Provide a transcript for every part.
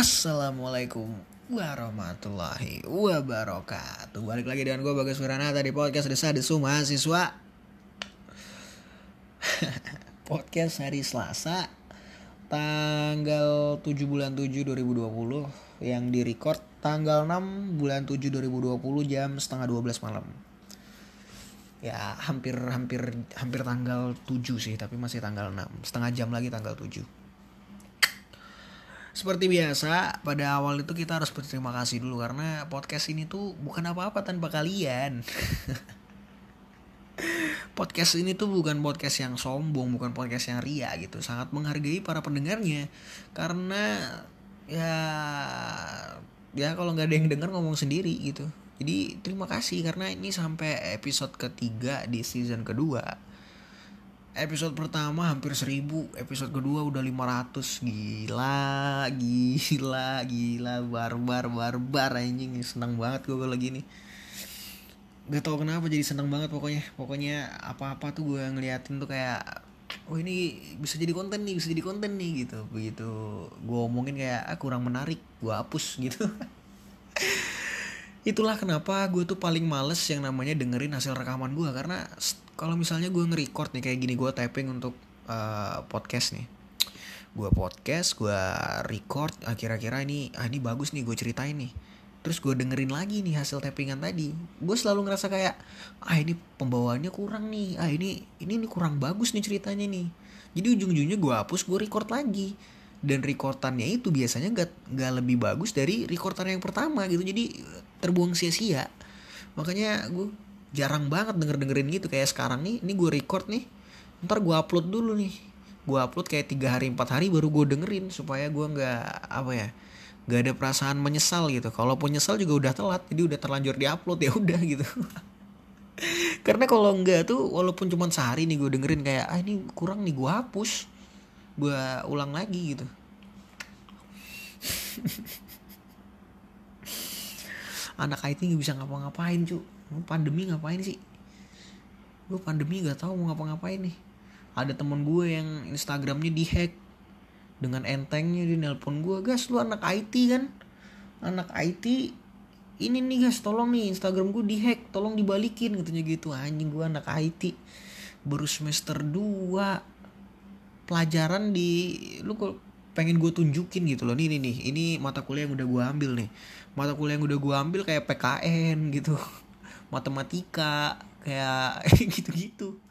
Assalamualaikum warahmatullahi wabarakatuh. Balik lagi dengan gue Bagas Wiranata di podcast Desa Desu Mahasiswa. Podcast hari Selasa Tanggal 7 bulan 7 2020 Yang di record tanggal 6 bulan 7 2020 jam setengah 12 malam. Ya hampir hampir hampir tanggal 7 sih Tapi masih tanggal 6 Setengah jam lagi tanggal 7 seperti biasa, pada awal itu kita harus berterima kasih dulu karena podcast ini tuh bukan apa-apa tanpa kalian. podcast ini tuh bukan podcast yang sombong, bukan podcast yang ria gitu. Sangat menghargai para pendengarnya karena ya ya kalau nggak ada yang dengar ngomong sendiri gitu. Jadi terima kasih karena ini sampai episode ketiga di season kedua episode pertama hampir 1000 episode kedua udah 500 gila gila gila. Barbar barbar anjing. Senang banget gue lagi nih gak tau kenapa jadi seneng banget pokoknya. Pokoknya apa-apa tuh gue ngeliatin tuh kayak oh ini bisa jadi konten nih bisa jadi konten nih gitu. Begitu gue omongin kayak ah, kurang menarik gue hapus gitu itulah kenapa gue tuh paling males yang namanya dengerin hasil rekaman gue karena kalau misalnya gue nge-record nih kayak gini gue typing untuk uh, podcast nih. Gue podcast gue record ah, kira-kira ini ah ini bagus nih gue ceritain nih. Terus gue dengerin lagi nih hasil tappingan tadi. Gue selalu ngerasa kayak ah ini pembawaannya kurang nih. Ah ini ini, ini kurang bagus nih ceritanya nih. Jadi ujung-ujungnya gue hapus gue record lagi dan rekordannya itu biasanya gak, gak lebih bagus dari rekordan yang pertama gitu. Jadi terbuang sia-sia. Makanya gue jarang banget denger dengerin gitu. Kayak sekarang nih ini gue record nih. Ntar gue upload dulu nih. Gue upload kayak tiga hari empat hari baru gue dengerin. Supaya gue nggak apa ya nggak ada perasaan menyesal gitu. Kalaupun nyesal juga udah telat. Jadi udah terlanjur diupload ya udah gitu. Karena kalau enggak tuh walaupun cuma sehari nih gue dengerin kayak ah ini kurang nih gue hapus gue ulang lagi gitu. Anak IT nggak bisa ngapa-ngapain cu pandemi ngapain sih? Gue pandemi nggak tahu mau ngapa-ngapain nih. Ada temen gue yang Instagramnya dihack dengan entengnya di nelpon gue gas lu anak IT kan? Anak IT ini nih guys tolong nih Instagram gue dihack tolong dibalikin katanya gitu. Anjing gue anak IT baru semester 2 pelajaran di lu kok pengen gue tunjukin gitu loh. Nih nih nih ini mata kuliah yang udah gue ambil nih. Mata kuliah yang udah gue ambil kayak PKN gitu. Matematika kayak gitu-gitu.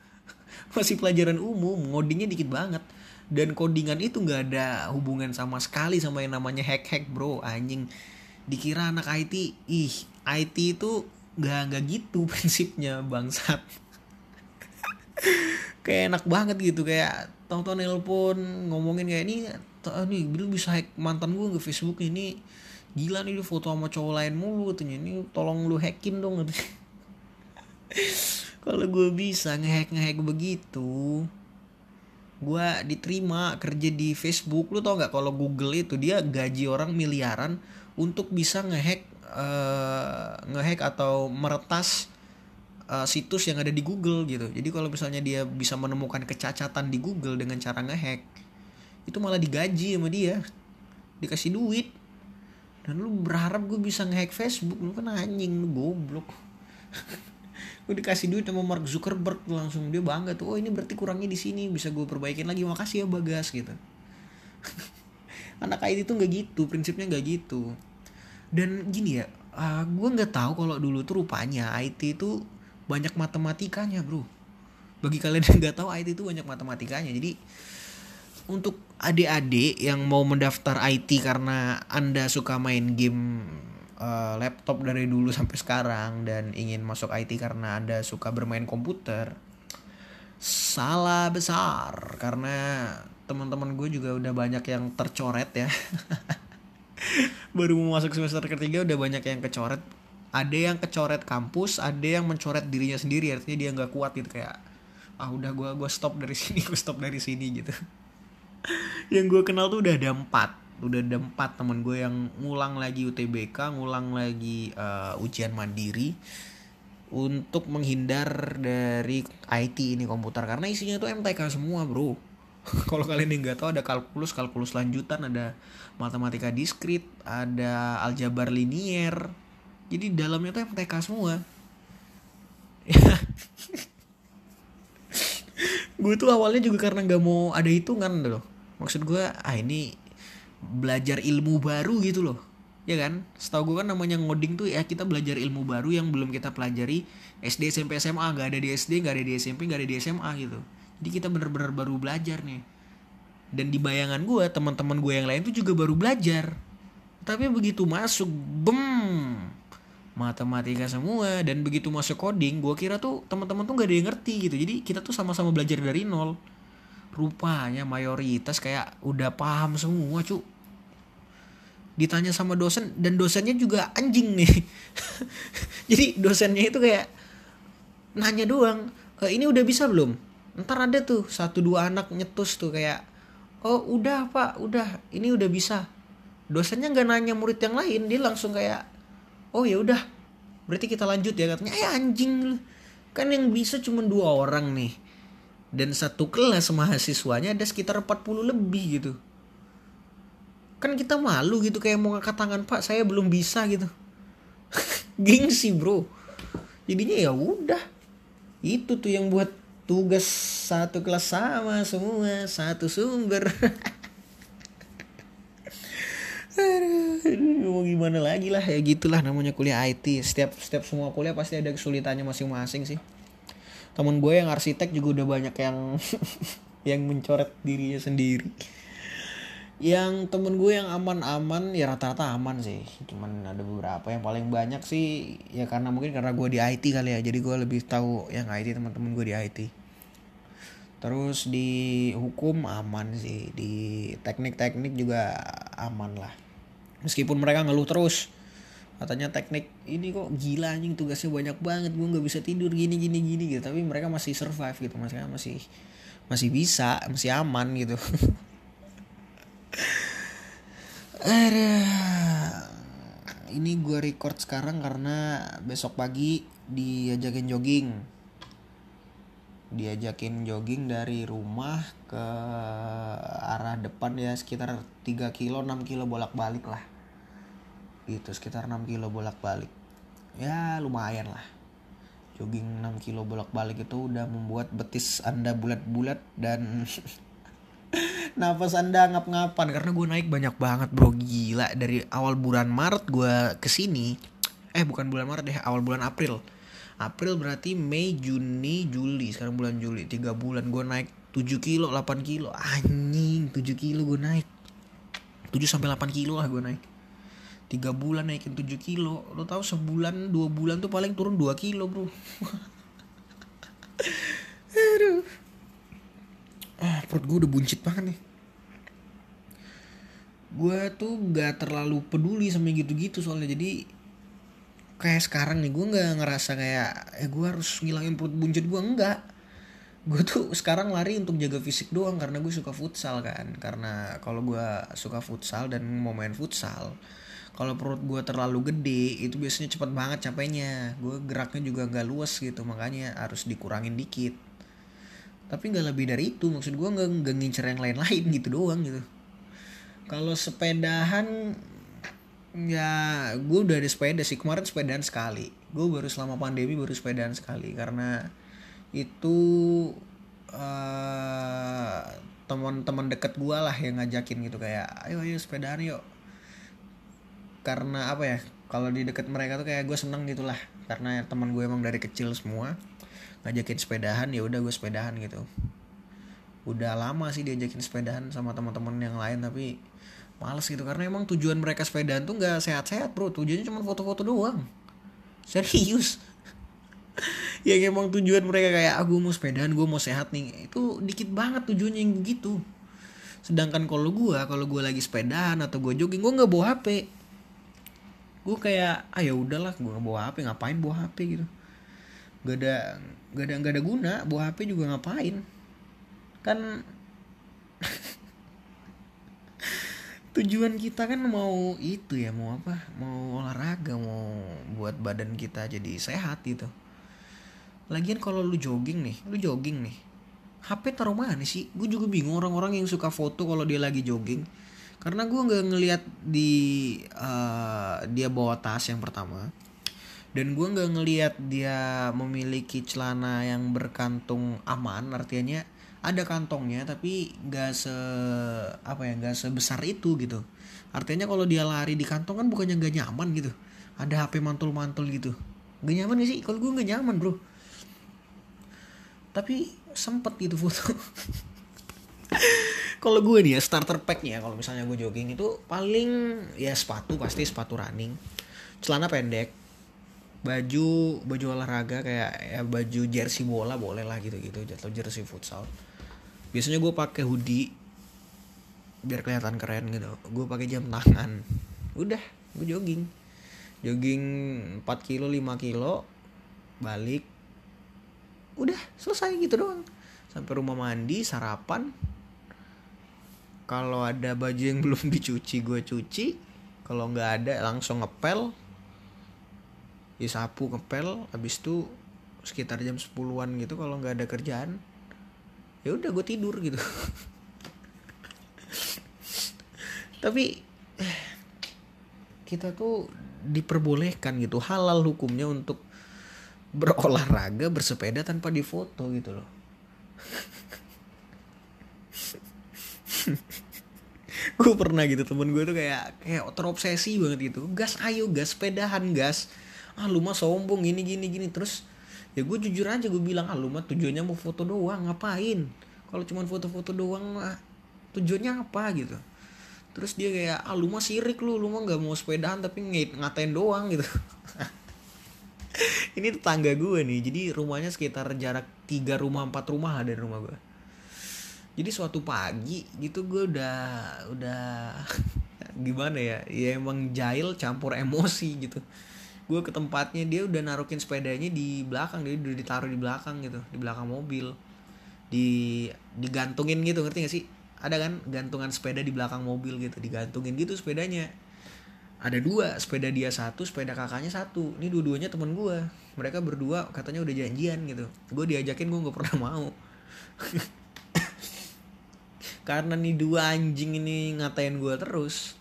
Masih pelajaran umum ngodingnya dikit banget. Dan codingan itu nggak ada hubungan sama sekali sama yang namanya hack hack bro. Anjing. Dikira anak IT ih IT itu nggak nggak gitu prinsipnya bangsat kayak enak banget gitu kayak tau-tau nelpon ngomongin kayak ini nih bilu bisa hack mantan gue ke Facebook ini gila nih lu foto sama cowok lain mulu katanya. Ini tolong lu hackin dong kalau gue bisa ngehack ngehack begitu gue diterima kerja di Facebook. Lu tau nggak kalau Google itu dia gaji orang miliaran untuk bisa ngehack uh, ngehack atau meretas uh, situs yang ada di Google gitu. Jadi kalau misalnya dia bisa menemukan kecacatan di Google dengan cara ngehack, itu malah digaji sama dia, dikasih duit. Dan lu berharap gue bisa ngehack Facebook, lu kan anjing, lu goblok. gue dikasih duit sama Mark Zuckerberg langsung dia bangga tuh oh ini berarti kurangnya di sini bisa gue perbaikin lagi makasih ya bagas gitu anak IT itu nggak gitu prinsipnya nggak gitu dan gini ya uh, ah, gue nggak tahu kalau dulu tuh rupanya IT itu banyak matematikanya bro. Bagi kalian yang nggak tahu IT itu banyak matematikanya. Jadi untuk adik-adik yang mau mendaftar IT karena anda suka main game uh, laptop dari dulu sampai sekarang dan ingin masuk IT karena anda suka bermain komputer salah besar. Karena teman-teman gue juga udah banyak yang tercoret ya. Baru mau masuk semester ketiga udah banyak yang kecoret ada yang kecoret kampus ada yang mencoret dirinya sendiri artinya dia nggak kuat gitu kayak ah udah gue gua stop dari sini gue stop dari sini gitu. Yang gue kenal tuh udah ada empat udah ada empat temen gue yang ngulang lagi UTBK ngulang lagi uh, ujian mandiri untuk menghindar dari IT ini komputer karena isinya tuh MTK semua bro. Kalau kalian yang nggak tahu ada kalkulus kalkulus lanjutan ada matematika diskrit ada aljabar linier jadi dalamnya tuh MTK semua. Gue tuh awalnya juga karena nggak mau ada hitungan loh. Maksud gue ah ini belajar ilmu baru gitu loh. Ya kan? Setahu gue kan namanya ngoding tuh ya kita belajar ilmu baru yang belum kita pelajari SD SMP SMA nggak ada di SD nggak ada di SMP nggak ada di SMA gitu. Jadi kita bener-bener baru belajar nih. Dan di bayangan gue teman-teman gue yang lain tuh juga baru belajar. Tapi begitu masuk bem matematika semua dan begitu masuk coding gue kira tuh teman-teman tuh gak ada yang ngerti gitu. Jadi kita tuh sama-sama belajar dari nol. Rupanya mayoritas kayak udah paham semua cu. Ditanya sama dosen dan dosennya juga anjing nih. Jadi dosennya itu kayak nanya doang e, ini udah bisa belum? Ntar ada tuh satu dua anak nyetus tuh kayak oh udah pak udah ini udah bisa. Dosennya nggak nanya murid yang lain dia langsung kayak oh ya udah. Berarti kita lanjut ya katanya. Eh anjing. Kan yang bisa cuma dua orang nih. Dan satu kelas mahasiswanya ada sekitar 40 lebih gitu. Kan kita malu gitu kayak mau ngangkat tangan pak saya belum bisa gitu. Gengsi bro. Jadinya ya udah. Itu tuh yang buat tugas satu kelas sama semua satu sumber Aduh, mau gimana lagi lah ya gitulah namanya kuliah IT setiap setiap semua kuliah pasti ada kesulitannya masing-masing sih. Temen gue yang arsitek juga udah banyak yang yang mencoret dirinya sendiri. Yang temen gue yang aman-aman ya rata-rata aman sih. Cuman ada beberapa yang paling banyak sih ya karena mungkin karena gue di IT kali ya. Jadi gue lebih tahu yang IT teman-teman gue di IT terus di hukum aman sih di teknik-teknik juga aman lah meskipun mereka ngeluh terus katanya teknik ini kok gila anjing tugasnya banyak banget gue nggak bisa tidur gini gini gini gitu. Tapi mereka masih survive gitu masih masih masih bisa masih aman gitu. Ada ini gue record sekarang karena besok pagi diajakin jogging diajakin jogging dari rumah ke arah depan ya sekitar 3 kilo 6 kilo bolak balik lah. Gitu sekitar 6 kilo bolak balik ya lumayan lah. Jogging 6 kilo bolak balik itu udah membuat betis anda bulat-bulat dan nafas anda ngap-ngapan. Karena gue naik banyak banget bro. Gila dari awal bulan Maret gue ke sini eh bukan bulan Maret deh awal bulan April April berarti Mei Juni Juli. Sekarang bulan Juli 3 bulan. Gue naik 7 kilo 8 kilo. Anjing 7 kilo gue naik. 7 sampai 8 kilo lah gue naik. Tiga bulan naikin 7 kilo. Lo tau sebulan dua bulan tuh paling turun 2 kilo bro. Aduh. Ah perut gue udah buncit banget nih. Gue tuh gak terlalu peduli sama gitu-gitu soalnya. Jadi kayak sekarang nih gue nggak ngerasa kayak eh gue harus ngilangin perut buncit gue enggak gue tuh sekarang lari untuk jaga fisik doang karena gue suka futsal kan. Karena kalau gue suka futsal dan mau main futsal kalau perut gue terlalu gede itu biasanya cepet banget capeknya. Gue geraknya juga nggak luas gitu makanya harus dikurangin dikit. Tapi nggak lebih dari itu maksud gue nggak ngincer yang lain-lain gitu doang gitu. Kalau sepedahan ya gue udah ada sepeda sih. Kemarin sepedaan sekali. Gue baru selama pandemi baru sepedaan sekali. Karena itu uh, teman-teman deket gue lah yang ngajakin gitu. Kayak ayo ayo sepedaan yuk. Karena apa ya kalau di deket mereka tuh kayak gue seneng gitulah karena teman gue emang dari kecil semua ngajakin sepedahan ya udah gue sepedahan gitu. Udah lama sih diajakin sepedahan sama teman-teman yang lain tapi males gitu karena emang tujuan mereka sepedaan tuh nggak sehat-sehat bro. Tujuannya cuma foto-foto doang. Serius. Yang emang tujuan mereka kayak aku ah, mau sepedaan gue mau sehat nih. Itu dikit banget tujuannya yang begitu sedangkan kalau gue kalau gue lagi sepedaan atau gue jogging gue nggak bawa hp gue kayak ah ya udahlah gue nggak bawa hp ngapain bawa hp gitu. Gak ada gak ada gak ada guna bawa hp juga ngapain? Kan tujuan kita kan mau itu ya mau apa? Mau olahraga mau buat badan kita jadi sehat gitu. Lagian kalau lu jogging nih lu jogging nih HP taruh mana sih? Gue juga bingung orang-orang yang suka foto kalau dia lagi jogging. Karena gue nggak ngelihat di uh, dia bawa tas yang pertama. Dan gue nggak ngelihat dia memiliki celana yang berkantung aman artinya ada kantongnya tapi nggak se apa ya nggak sebesar itu gitu. Artinya kalau dia lari di kantong kan bukannya nggak nyaman gitu. Ada HP mantul-mantul gitu. Gak nyaman gak sih? Kalau gue gak nyaman bro. Tapi sempet gitu foto. Kalau gue nih ya starter packnya kalau misalnya gue jogging itu paling ya sepatu pasti sepatu running. Celana pendek baju baju olahraga kayak ya baju jersey bola boleh lah gitu gitu atau jersey futsal biasanya gue pakai hoodie biar kelihatan keren gitu. Gue pakai jam tangan. Udah gue jogging. Jogging 4 kilo 5 kilo balik. Udah selesai gitu doang. Sampai rumah mandi sarapan. Kalau ada baju yang belum dicuci gue cuci. Kalau nggak ada langsung ngepel. Ya sapu ngepel. Habis itu sekitar jam 10-an gitu kalau nggak ada kerjaan ya udah gue tidur gitu. Tapi kita tuh diperbolehkan gitu halal hukumnya untuk berolahraga bersepeda tanpa difoto gitu loh. Gue pernah gitu temen gue tuh kayak kayak terobsesi banget gitu. Gas ayo gas sepedahan gas. Ah lu mah sombong gini gini gini. Terus ya gue jujur aja gue bilang ah lu mah tujuannya mau foto doang ngapain? Kalau cuma foto-foto doang mah tujuannya apa? Gitu. Terus dia kayak ah lu mah sirik lu lu mah nggak mau sepedaan tapi ngatain doang gitu. Ini tetangga gue nih jadi rumahnya sekitar jarak tiga rumah empat rumah dari rumah gue jadi suatu pagi gitu gue udah udah gimana ya? Ya emang jahil campur emosi gitu gue ke tempatnya dia udah naruhin sepedanya di belakang dia udah ditaruh di belakang gitu di belakang mobil. Di digantungin gitu ngerti gak sih? Ada kan gantungan sepeda di belakang mobil gitu digantungin gitu sepedanya. Ada dua sepeda dia satu sepeda kakaknya satu. Ini dua-duanya temen gue mereka berdua katanya udah janjian gitu. Gue diajakin gue nggak pernah mau. Karena nih dua anjing ini ngatain gue terus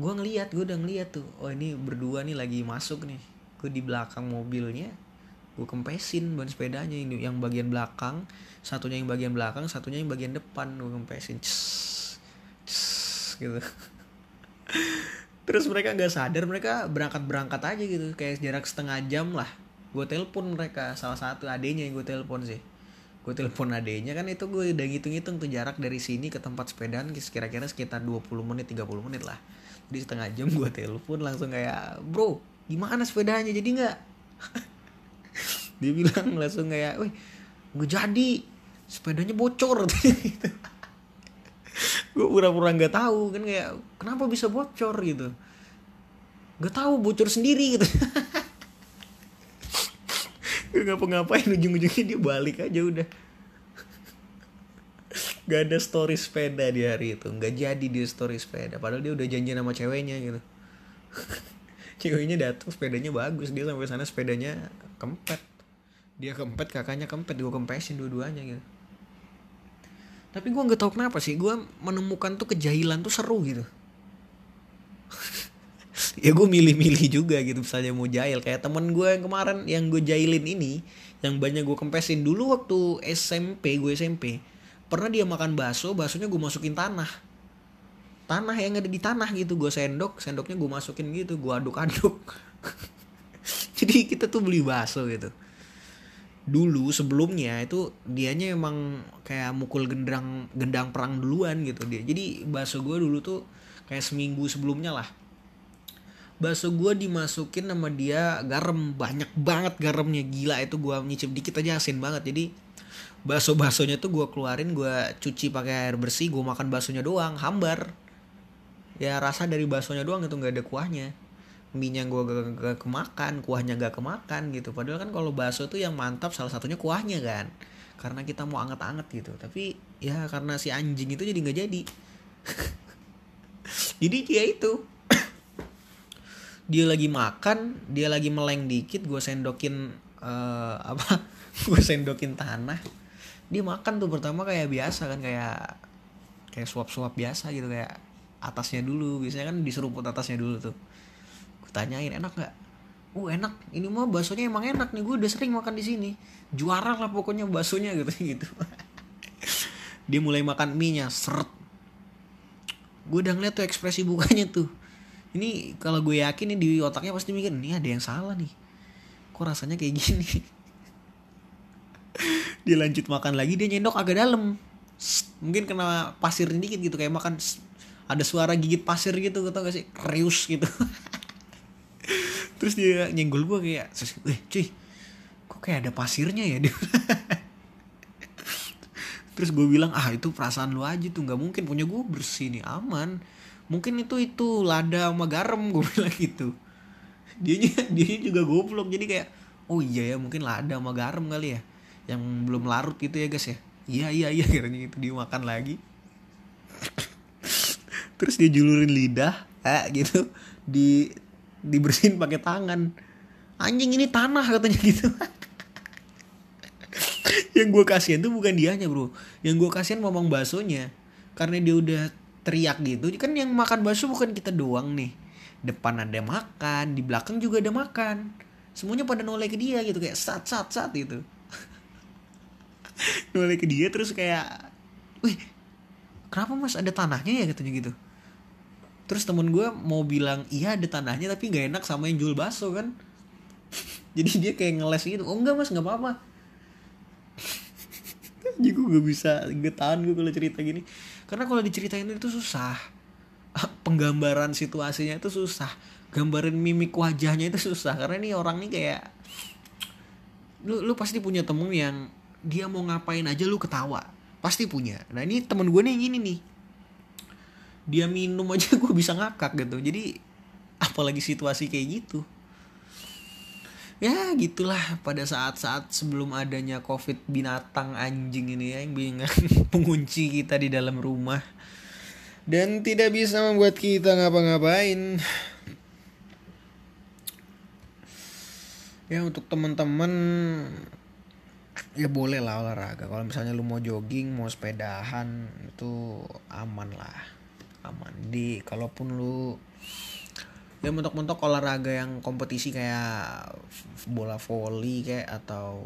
gue ngeliat gue udah ngeliat tuh oh ini berdua nih lagi masuk nih gue di belakang mobilnya gue kempesin ban sepedanya ini yang bagian belakang satunya yang bagian belakang satunya yang bagian depan gue kempesin gitu. Terus mereka nggak sadar mereka berangkat berangkat aja gitu kayak jarak setengah jam lah gue telepon mereka salah satu adenya yang gue telepon sih gue telepon adenya kan itu gue udah ngitung-ngitung tuh jarak dari sini ke tempat sepedaan kira-kira sekitar 20 menit 30 menit lah. Jadi setengah jam gue telepon langsung kayak bro gimana sepedanya jadi nggak? Dia bilang langsung kayak wih gue jadi. Sepedanya bocor. Gue pura-pura nggak tahu kan kayak kenapa bisa bocor? Gitu. Nggak tahu bocor sendiri. Gitu gue ngapa-ngapain ujung-ujungnya dia balik aja udah. Gak ada story sepeda di hari itu. Nggak jadi dia story sepeda. Padahal dia udah janjian sama ceweknya gitu. Ceweknya datang sepedanya bagus. Dia sampai sana sepedanya kempet. Dia kempet kakaknya kempet. Gue kempesin dua-duanya gitu. Tapi gue nggak tahu kenapa sih. Gue menemukan tuh kejahilan tuh seru gitu ya gue milih-milih juga gitu misalnya mau jahil. Kayak temen gue yang kemarin yang gue jahilin ini yang banyak gue kempesin. Dulu waktu SMP gue SMP pernah dia makan bakso baksonya gue masukin tanah. Tanah yang ada di tanah gitu gue sendok sendoknya gue masukin gitu gue aduk-aduk. Jadi kita tuh beli bakso gitu. Dulu sebelumnya itu dianya emang kayak mukul gendang gendang perang duluan gitu dia. Jadi bakso gue dulu tuh kayak seminggu sebelumnya lah bakso gue dimasukin sama dia garam. Banyak banget garamnya. Gila itu gue nyicip dikit aja asin banget. Jadi bakso baksonya tuh gue keluarin gue cuci pakai air bersih gue makan baksonya doang. Hambar. Ya rasa dari baksonya doang itu nggak ada kuahnya. Minyak gue gak, gak kemakan kuahnya gak kemakan gitu. Padahal kan kalau bakso tuh yang mantap salah satunya kuahnya kan. Karena kita mau anget-anget gitu. Tapi ya karena si anjing itu jadi nggak jadi. Jadi dia itu dia lagi makan dia lagi meleng dikit gue sendokin uh, apa? Gue sendokin tanah. Dia makan tuh pertama kayak biasa kan kayak kayak suap-suap biasa gitu kayak atasnya dulu. Biasanya kan diseruput atasnya dulu tuh. Gue tanyain enak nggak? Uh enak. Ini mah baksonya emang enak nih gue udah sering makan di sini. Juara lah pokoknya baksonya gitu gitu. Dia mulai makan mie nya seret. Gue udah ngeliat tuh ekspresi bukanya tuh ini kalau gue yakin nih di otaknya pasti mikir ini ada yang salah nih. Kok rasanya kayak gini? Dia lanjut makan lagi dia nyendok agak dalam. Mungkin kena pasir dikit gitu kayak makan ada suara gigit pasir gitu tau gak sih? Krius gitu. Terus dia nyenggol gue kayak eh cuy kok kayak ada pasirnya ya? Dia terus gue bilang ah itu perasaan lu aja tuh nggak mungkin punya gue bersih nih aman mungkin itu itu lada sama garam gue bilang gitu. Dia dia juga goblok. Jadi kayak oh iya ya mungkin lada sama garam kali ya yang belum larut gitu ya guys ya. Iya iya iya katanya gitu. Dia makan lagi. Terus dia julurin lidah eh gitu. Di dibersihin pakai tangan. Anjing ini tanah katanya gitu. Yang gue kasihan tuh bukan dianya bro. Yang gue kasihan ngomong baksonya. Karena dia udah teriak gitu. Kan yang makan bakso bukan kita doang nih. Depan ada makan di belakang juga ada makan. Semuanya pada noleh ke dia gitu kayak sat sat sat gitu. Noleh ke dia terus kayak wih kenapa mas ada tanahnya ya? katanya gitu. Terus temen gue mau bilang iya ada tanahnya tapi nggak enak sama yang jual bakso kan. Jadi dia kayak ngeles gitu oh enggak mas nggak apa-apa jadi gue gak bisa getahan gue kalau cerita gini. Karena kalau diceritain itu susah. Penggambaran situasinya itu susah. Gambarin mimik wajahnya itu susah. Karena ini orang nih kayak lu lu pasti punya temen yang dia mau ngapain aja lu ketawa. Pasti punya. Nah ini temen gue nih yang ini nih. Dia minum aja gue bisa ngakak gitu. Jadi apalagi situasi kayak gitu ya gitulah pada saat-saat sebelum adanya covid binatang anjing ini ya yang bingung pengunci kita di dalam rumah. Dan tidak bisa membuat kita ngapa-ngapain. Ya untuk teman-teman ya boleh lah olahraga. Kalau misalnya lu mau jogging mau sepedahan itu aman lah. Aman. Di kalaupun lu ya mentok-mentok olahraga yang kompetisi kayak bola voli kayak atau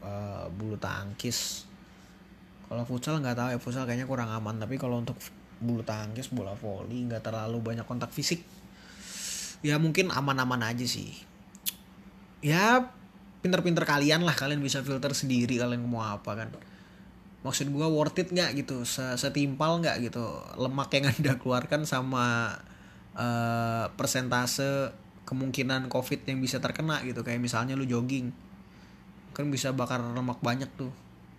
uh, bulu tangkis. Kalau futsal nggak tahu ya futsal kayaknya kurang aman. Tapi kalau untuk bulu tangkis bola voli nggak terlalu banyak kontak fisik. Ya mungkin aman-aman aja sih. Ya pinter-pinter kalian lah. Kalian bisa filter sendiri kalian mau apa kan. Maksud gue worth it nggak gitu? Setimpal nggak gitu? Lemak yang anda keluarkan sama uh, persentase kemungkinan covid yang bisa terkena gitu. Kayak misalnya lu jogging kan bisa bakar lemak banyak tuh.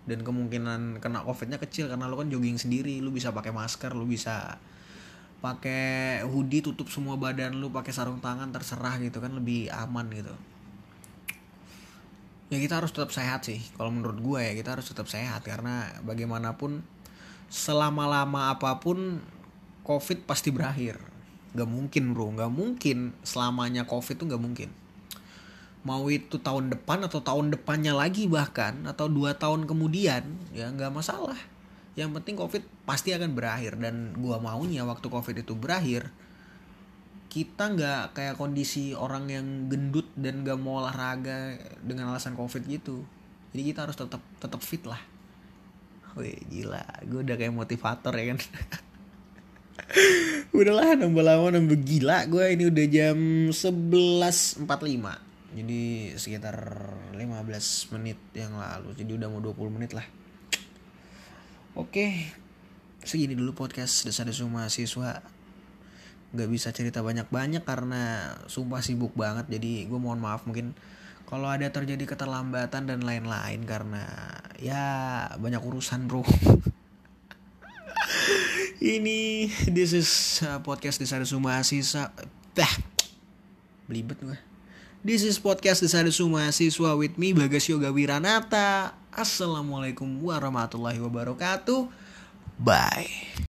Dan kemungkinan kena covidnya kecil karena lu kan jogging sendiri. Lu bisa pakai masker lu bisa pakai hoodie tutup semua badan lu pakai sarung tangan terserah gitu kan lebih aman gitu. Ya kita harus tetap sehat sih kalau menurut gue ya kita harus tetap sehat. Karena bagaimanapun selama lama apa pun covid pasti berakhir Gak mungkin bro, gak mungkin selamanya covid tuh gak mungkin. Mau itu tahun depan atau tahun depannya lagi bahkan atau dua tahun kemudian ya gak masalah. Yang penting covid pasti akan berakhir dan gua maunya waktu covid itu berakhir kita nggak kayak kondisi orang yang gendut dan gak mau olahraga dengan alasan covid gitu. Jadi kita harus tetap tetap fit lah. Wih gila, gue udah kayak motivator ya kan. udahlah nambah lama nambah gila gue ini udah jam 11.45 jadi sekitar 15 menit yang lalu. Jadi udah mau 20 menit lah. Oke segini dulu podcast desa desu mahasiswa. Nggak bisa cerita banyak-banyak karena sumpah sibuk banget. Jadi gue mohon maaf mungkin kalau ada terjadi keterlambatan dan lain-lain karena ya banyak urusan bro ini this is uh, podcast Desa Desu Mahasiswa bah belibet gue this is podcast Desa Desu Mahasiswa with me Bagas Yoga Wiranata. Assalamualaikum warahmatullahi wabarakatuh. Bye